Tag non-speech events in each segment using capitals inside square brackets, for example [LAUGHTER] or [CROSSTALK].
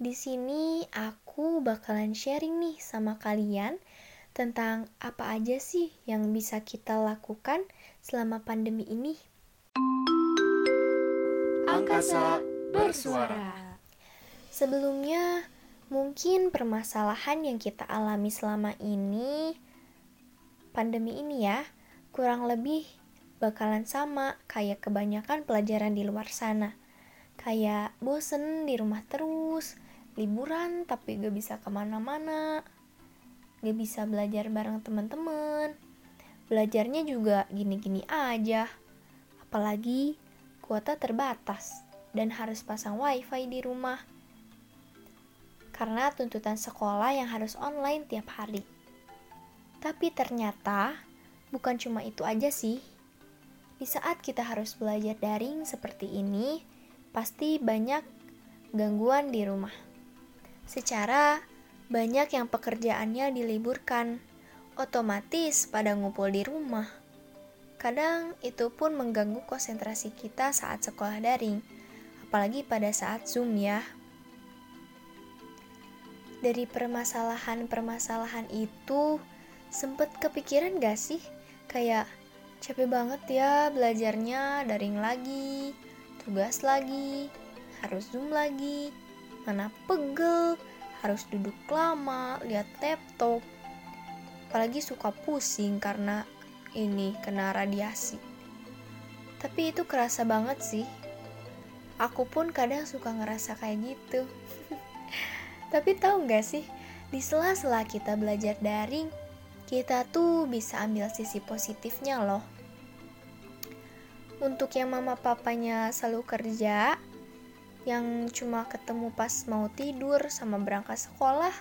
Di sini aku bakalan sharing nih sama kalian tentang apa aja sih yang bisa kita lakukan selama pandemi ini. Angkasa bersuara. Sebelumnya, mungkin permasalahan yang kita alami selama ini, pandemi ini ya, kurang lebih bakalan sama kayak kebanyakan pelajaran di luar sana. Kayak bosen di rumah terus, liburan tapi gak bisa ke mana-mana, gak bisa belajar bareng teman-teman. Belajarnya juga gini-gini aja. Apalagi kuota terbatas dan harus pasang wifi di rumah. Karena tuntutan sekolah yang harus online tiap hari. Tapi ternyata bukan cuma itu aja sih di saat kita harus belajar daring seperti ini, pasti banyak gangguan di rumah. Secara banyak yang pekerjaannya diliburkan, otomatis pada ngumpul di rumah. Kadang itu pun mengganggu konsentrasi kita saat sekolah daring, apalagi pada saat Zoom ya. Dari permasalahan-permasalahan itu, sempet kepikiran gak sih? Kayak, Capek banget ya belajarnya daring lagi, tugas lagi, harus zoom lagi, mana pegel, harus duduk lama, lihat laptop. Apalagi suka pusing karena ini kena radiasi. Tapi itu kerasa banget sih. Aku pun kadang suka ngerasa kayak gitu. [LAUGHS] Tapi tahu nggak sih, di sela-sela kita belajar daring, kita tuh bisa ambil sisi positifnya loh. Untuk yang mama papanya selalu kerja, yang cuma ketemu pas mau tidur sama berangkat sekolah,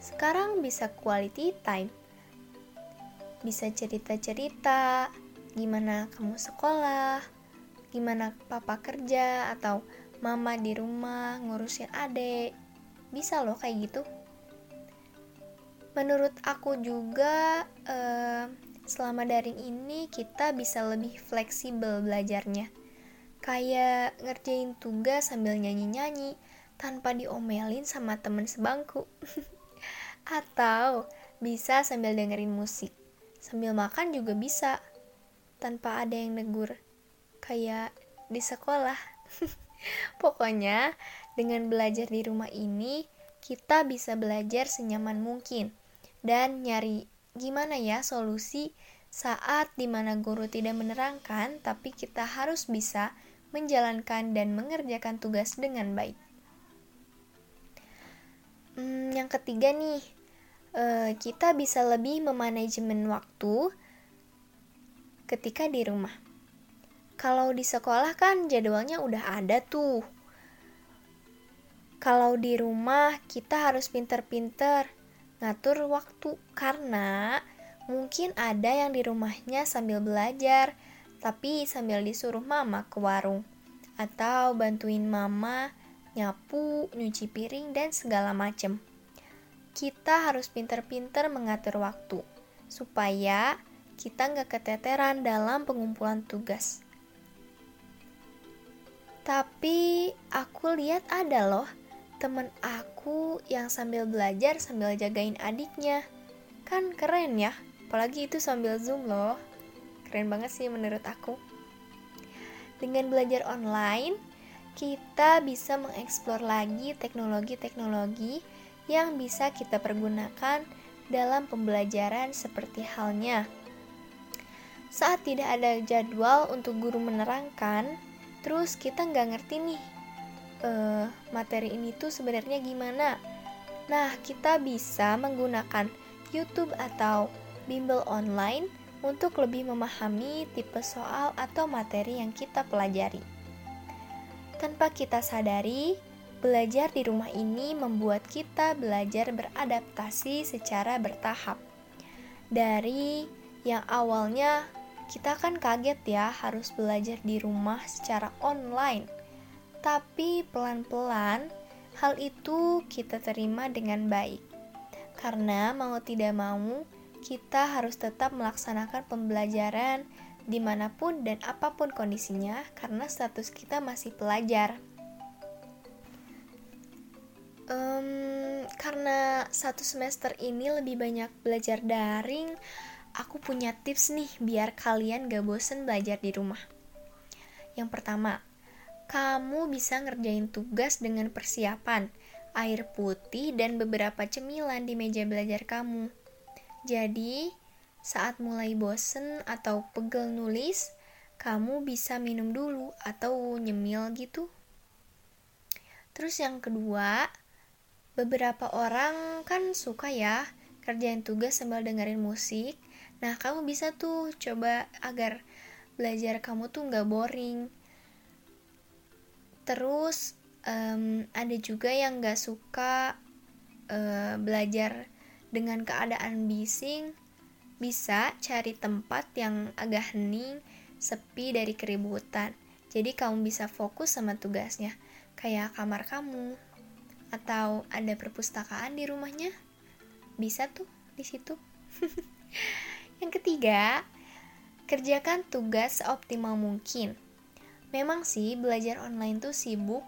sekarang bisa quality time. Bisa cerita-cerita, gimana kamu sekolah, gimana papa kerja, atau mama di rumah ngurusin adek. Bisa loh kayak gitu menurut aku juga uh, selama daring ini kita bisa lebih fleksibel belajarnya kayak ngerjain tugas sambil nyanyi-nyanyi tanpa diomelin sama temen sebangku. [LAUGHS] Atau bisa sambil dengerin musik. Sambil makan juga bisa tanpa ada yang negur. Kayak di sekolah. [LAUGHS] Pokoknya dengan belajar di rumah ini kita bisa belajar senyaman mungkin. Dan nyari gimana ya solusi saat di mana guru tidak menerangkan tapi kita harus bisa menjalankan dan mengerjakan tugas dengan baik. Hmm, yang ketiga nih, uh, kita bisa lebih memanajemen waktu ketika di rumah. Kalau di sekolah kan jadwalnya udah ada tuh. Kalau di rumah kita harus pinter-pinter ngatur waktu karena mungkin ada yang di rumahnya sambil belajar tapi sambil disuruh mama ke warung atau bantuin mama nyapu, nyuci piring dan segala macem. Kita harus pinter-pinter mengatur waktu supaya kita nggak keteteran dalam pengumpulan tugas. Tapi aku lihat ada loh temen aku yang sambil belajar sambil jagain adiknya. Kan keren ya, apalagi itu sambil zoom loh. Keren banget sih menurut aku. Dengan belajar online, kita bisa mengeksplor lagi teknologi-teknologi yang bisa kita pergunakan dalam pembelajaran seperti halnya. Saat tidak ada jadwal untuk guru menerangkan, terus kita nggak ngerti nih uh, materi ini tuh sebenarnya gimana. Nah, kita bisa menggunakan YouTube atau bimbel online untuk lebih memahami tipe soal atau materi yang kita pelajari. Tanpa kita sadari, belajar di rumah ini membuat kita belajar beradaptasi secara bertahap. Dari yang awalnya kita kan kaget ya harus belajar di rumah secara online tapi pelan-pelan hal itu kita terima dengan baik. Karena mau tidak mau, kita harus tetap melaksanakan pembelajaran di mana pun dan apa pun kondisinya karena status kita masih pelajar. um, karena satu semester ini lebih banyak belajar daring aku punya tips nih biar kalian gak bosen belajar di rumah yang pertama kamu bisa ngerjain tugas dengan persiapan air putih dan beberapa cemilan di meja belajar kamu jadi saat mulai bosen atau pegel nulis, kamu bisa minum dulu atau nyemil gitu. Terus yang kedua, beberapa orang kan suka ya kerjain tugas sambil dengerin musik. Nah, kamu bisa tuh coba agar belajar kamu tuh nggak boring. Terus um, ada juga yang nggak suka uh, belajar dengan keadaan bising bisa cari tempat yang agak hening, sepi dari keributan. Jadi kamu bisa fokus sama tugasnya, kayak kamar kamu atau ada perpustakaan di rumahnya. Bisa tuh di situ. [LAUGHS] yang ketiga, kerjakan tugas seoptimal mungkin. Memang sih belajar online tuh sibuk,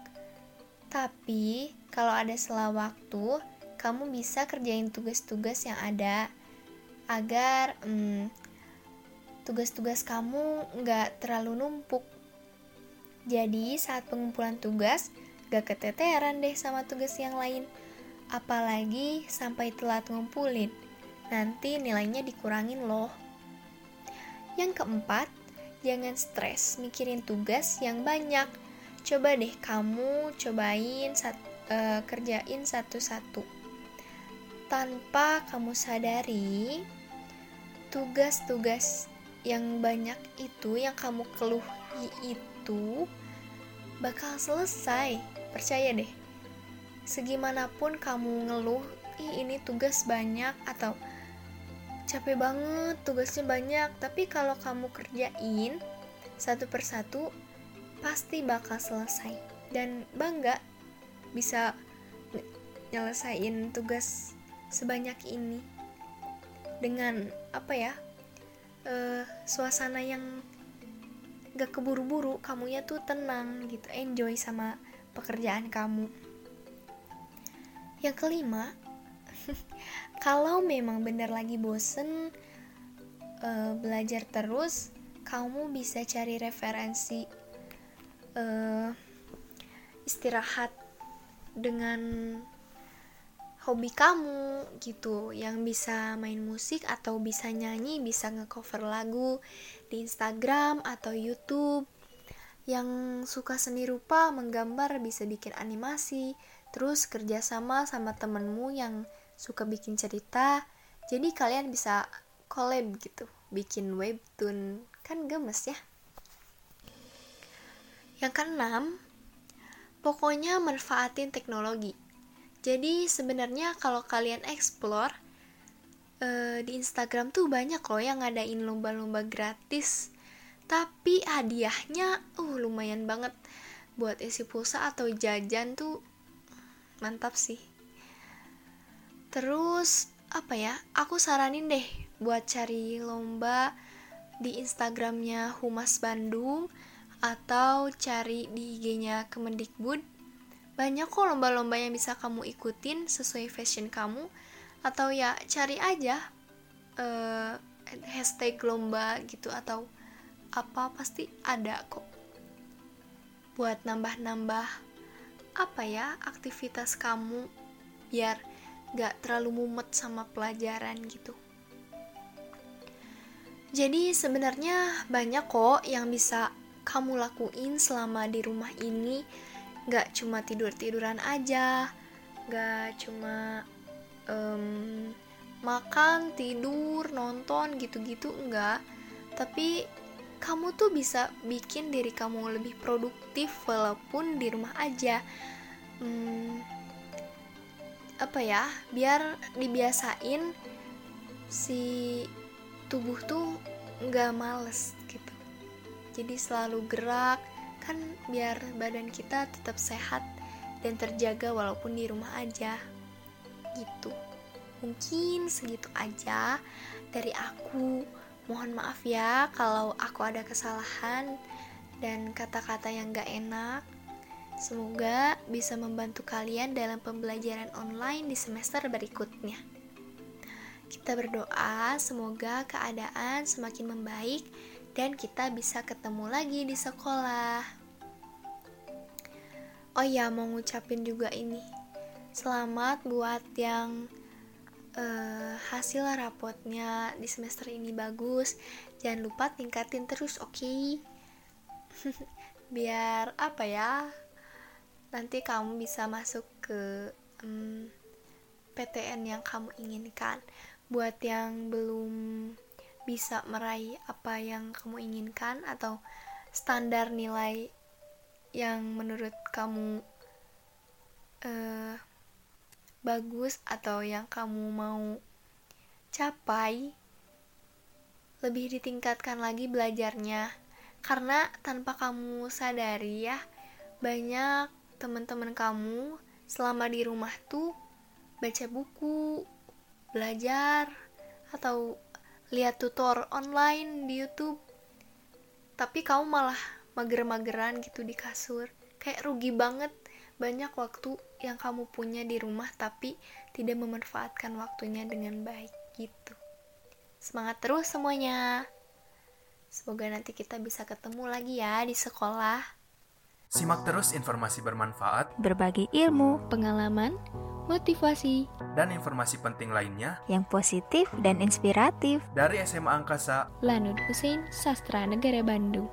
tapi kalau ada sela waktu, kamu bisa kerjain tugas-tugas yang ada agar hmm, tugas-tugas kamu nggak terlalu numpuk. Jadi saat pengumpulan tugas, gak keteteran deh sama tugas yang lain. Apalagi sampai telat ngumpulin, nanti nilainya dikurangin loh. Yang keempat, jangan stres mikirin tugas yang banyak. Coba deh kamu cobain sat, uh, kerjain satu-satu tanpa kamu sadari, tugas-tugas yang banyak itu yang kamu keluhi itu bakal selesai. Percaya deh. Segimanapun kamu ngeluh, Ih, ini tugas banyak atau capek banget, tugasnya banyak, tapi kalau kamu kerjain satu persatu pasti bakal selesai dan bangga bisa nyelesain tugas sebanyak ini. Dengan apa ya uh, suasana yang gak keburu-buru kamunya tuh tenang gitu enjoy sama pekerjaan kamu. Yang kelima [LAUGHS] kalau memang bener lagi bosen uh, belajar terus kamu bisa cari referensi uh, istirahat dengan hobi kamu gitu yang bisa main musik atau bisa nyanyi bisa ngecover lagu di Instagram atau YouTube. Yang suka seni rupa menggambar bisa bikin animasi terus kerjasama sama temenmu yang suka bikin cerita. Jadi kalian bisa collab gitu bikin webtoon. Kan gemes ya? Yang keenam pokoknya manfaatin teknologi jadi sebenarnya kalau kalian explore uh, di Instagram tuh banyak loh yang ngadain lomba-lomba gratis. Tapi hadiahnya uh lumayan banget buat isi pulsa atau jajan tuh mantap sih. Terus apa ya? Aku saranin deh buat cari lomba di Instagramnya Humas Bandung atau cari di IG-nya Kemendikbud banyak kok lomba-lomba yang bisa kamu ikutin sesuai fashion kamu. Atau ya cari aja uh, hashtag lomba gitu atau apa pasti ada kok. Buat nambah-nambah apa ya aktivitas kamu biar gak terlalu mumet sama pelajaran gitu. Jadi sebenarnya banyak kok yang bisa kamu lakuin selama di rumah ini nggak cuma tidur tiduran aja nggak cuma um, makan tidur nonton gitu-gitu enggak tapi kamu tuh bisa bikin diri kamu lebih produktif walaupun di rumah aja. Hmm, apa ya biar dibiasain si tubuh tuh nggak males gitu. Jadi selalu gerak kan biar badan kita tetap sehat dan terjaga walaupun di rumah aja. Gitu. Mungkin segitu aja dari aku. Mohon maaf ya kalau aku ada kesalahan dan kata-kata yang gak enak. Semoga bisa membantu kalian dalam pembelajaran online di semester berikutnya. Kita berdoa semoga keadaan semakin membaik dan kita bisa ketemu lagi di sekolah. Oh ya, mau ngucapin juga ini. Selamat buat yang uh, hasil rapotnya di semester ini bagus jangan lupa tingkatin terus oke okay? [LAUGHS] biar apa ya nanti kamu bisa masuk ke um, PTN yang kamu inginkan buat yang belum bisa meraih apa yang kamu inginkan atau standar nilai yang menurut kamu uh, bagus atau yang kamu mau capai lebih ditingkatkan lagi belajarnya. Karena tanpa kamu sadari ya banyak teman-teman kamu selama di rumah tuh baca buku belajar atau lihat tutor online di YouTube tapi kamu malah mager-mageran gitu di kasur kayak rugi banget banyak waktu yang kamu punya di rumah tapi tidak memanfaatkan waktunya dengan baik gitu. Semangat terus semuanya. Semoga nanti kita bisa ketemu lagi ya di sekolah. Simak terus informasi bermanfaat, berbagi ilmu, pengalaman, motivasi, dan informasi penting lainnya. Yang positif dan inspiratif. Dari SMA Angkasa. Lanud Hussein Sastra Negara Bandung.